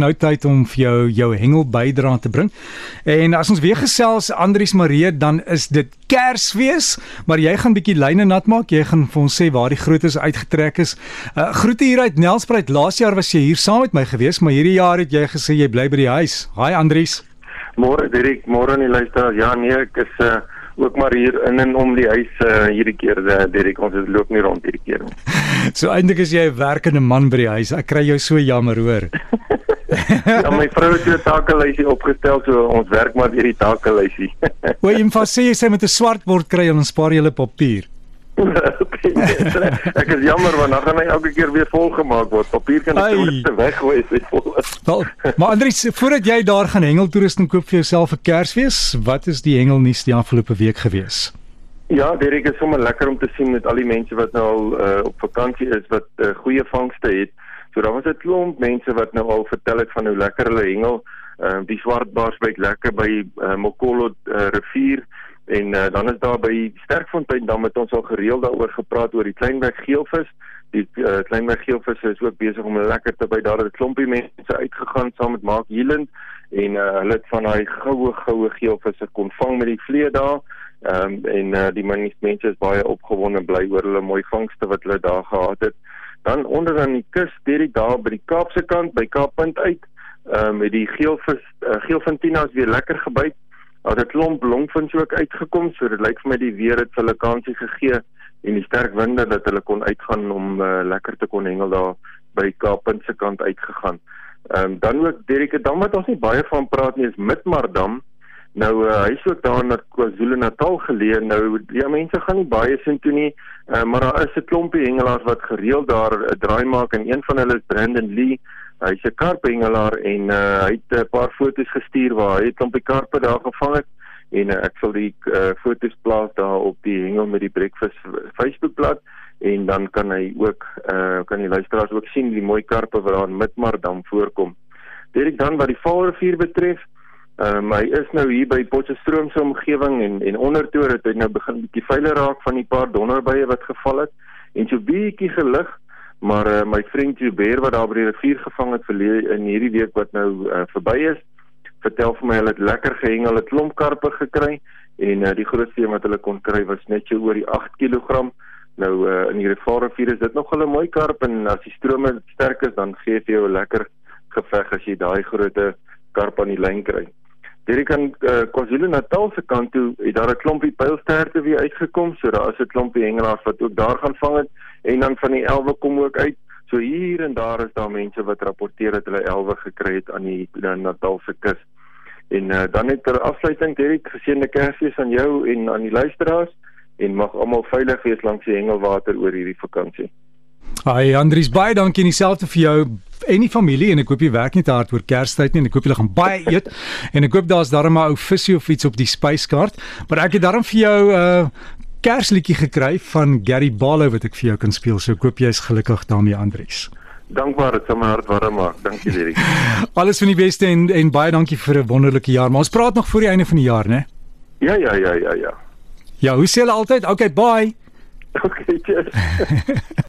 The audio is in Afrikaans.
nou tyd om vir jou jou hengel bydra te bring. En as ons weer gesels Andrius Marie, dan is dit Kersfees, maar jy gaan bietjie lyne nat maak. Jy gaan vir ons sê waar die grootes uitgetrek is. Uh, groete hier uit Nelspruit. Laas jaar was jy hier saam met my gewees, maar hierdie jaar het jy gesê jy bly by die huis. Haai Andrius. Môre Dirk, môre aan die luisteraars. Ja nee, ek is uh, ook maar hier in en om die huis uh, hierdie keer uh, Dirk. Ons het loop nie rond hierdie keer nie. So eintlik is jy 'n werkende man by die huis. Ek kry jou so jammer, hoor. ja, my vrou het 'n takelysie opgestel, so ons werk maar deur die takelysie. O, jy moet sê jy sê met 'n swart bord kry en dan spaar jy hulle papier. ek is jammer want dan gaan hy elke keer weer volgemaak word. Papier kan net te weggooi as dit vol is. Wel, maar Andries, voordat jy daar gaan hengel toerusting koop vir jouself vir Kersfees, wat is die hengelnuus die afgelope week gewees? Ja, Derek is sommer lekker om te sien met al die mense wat nou al uh, op vakansie is wat uh, goeie vangste het. So daar was 'n klomp mense wat nou al vertel het van hoe lekker hulle hengel. Ehm uh, die swartbaars byt lekker by uh, Mokolo uh, rivier en uh, dan is daar by Sterkfontein dan met ons al gereeld daaroor gepraat oor die kleinweg geelvis. Die uh, kleinweg geelvis is ook besig om lekker te by daar het 'n klompie mense uitgegaan saam met Mark Hiland en uh, hulle het van daai goue goue geelvisse kon vang met die vlee daar. Ehm um, en uh, die mense is baie opgewonde bly oor hulle mooi vangste wat hulle daar gehad het. Dan onder aan die kus, direk daar by die Kaapse kant by Kaappunt uit, ehm um, met die geelvis uh, geelfintinas weer lekker gebyt. Daar het 'n klomp longvins ook uitgekom, so dit lyk vir my die weer het hulle kansie gegee en die sterk winde dat hulle kon uitgaan om uh, lekker te kon hengel daar by Kaappunt se kant uitgegaan. Ehm um, dan ook Derek, dan wat ons nie baie van praat nie is Midmardam. Nou uh, hy is ook daar na KwaZulu-Natal geleë. Nou ja, mense gaan nie baie sien toe nie, uh, maar daar is 'n klompie hengelaars wat gereeld daar 'n uh, draai maak en een van hulle is Brandon Lee. Hy's 'n karphengelaar en uh, hy het 'n paar foto's gestuur waar hy 'n klompie karpe daar gevang het en uh, ek sal die uh, foto's plaas daar op die hengel met die breakfast Facebookblad en dan kan hy ook uh, kan die luisteraars ook sien die mooi karpe wat daar in Midmardam voorkom. Dit dan wat die Vaalrivier betref, hy is nou hier by Potchefstroom se omgewing en en ondertoe het hy nou begin bietjie veiler raak van die paar donderbye wat geval het en so bietjie gelig maar uh, my vriend Jubeer wat daar by die rivier gevang het verlede in hierdie week wat nou uh, verby is, vertel vir my hulle het lekker gehengel, het klomp karpe gekry en uh, die grootste een wat hulle kon kry was net so oor die 8 kg. Nou uh, in die rivier is dit nog 'n mooi karp en as die strome sterk is dan gee dit jou 'n lekker geveg as jy daai grootte karp aan die lyn kry. Hierdie kan uh, KwaZulu-Natal se kant toe het daar 'n klompie pylsterte weer uitgekom, so daar is 'n klompie hengelaars wat ook daar gaan vang het en dan van die elwe kom ook uit. So hier en daar is daar mense wat rapporteer dat hulle elwe gekry het aan die Natalse kus. En uh, dan net ter afsluiting, Derek, geseënde Kersfees aan jou en aan die luisteraars en mag almal veilig wees langs die hengelwater oor hierdie vakansie. Hi Andries, baie dankie en dieselfde vir jou en die familie en ek hoop jy werk nie te hard oor Kerstyd nie en ek hoop julle gaan baie eet en ek hoop daar's darm 'n ou visie of iets op die spyskaart, maar ek het darm vir jou 'n uh, Kersliedjie gekry van Gary Barlow wat ek vir jou kan speel. So ek hoop jy's gelukkig daarmee Andries. Dankbaar, dit sal my hart warm maak. Dankie Derek. Alles van die beste en en baie dankie vir 'n wonderlike jaar. Maar ons praat nog voor die einde van die jaar, né? Ja, ja, ja, ja, ja. Ja, hoe sê hulle altyd? Okay, bye. Okay, cheers.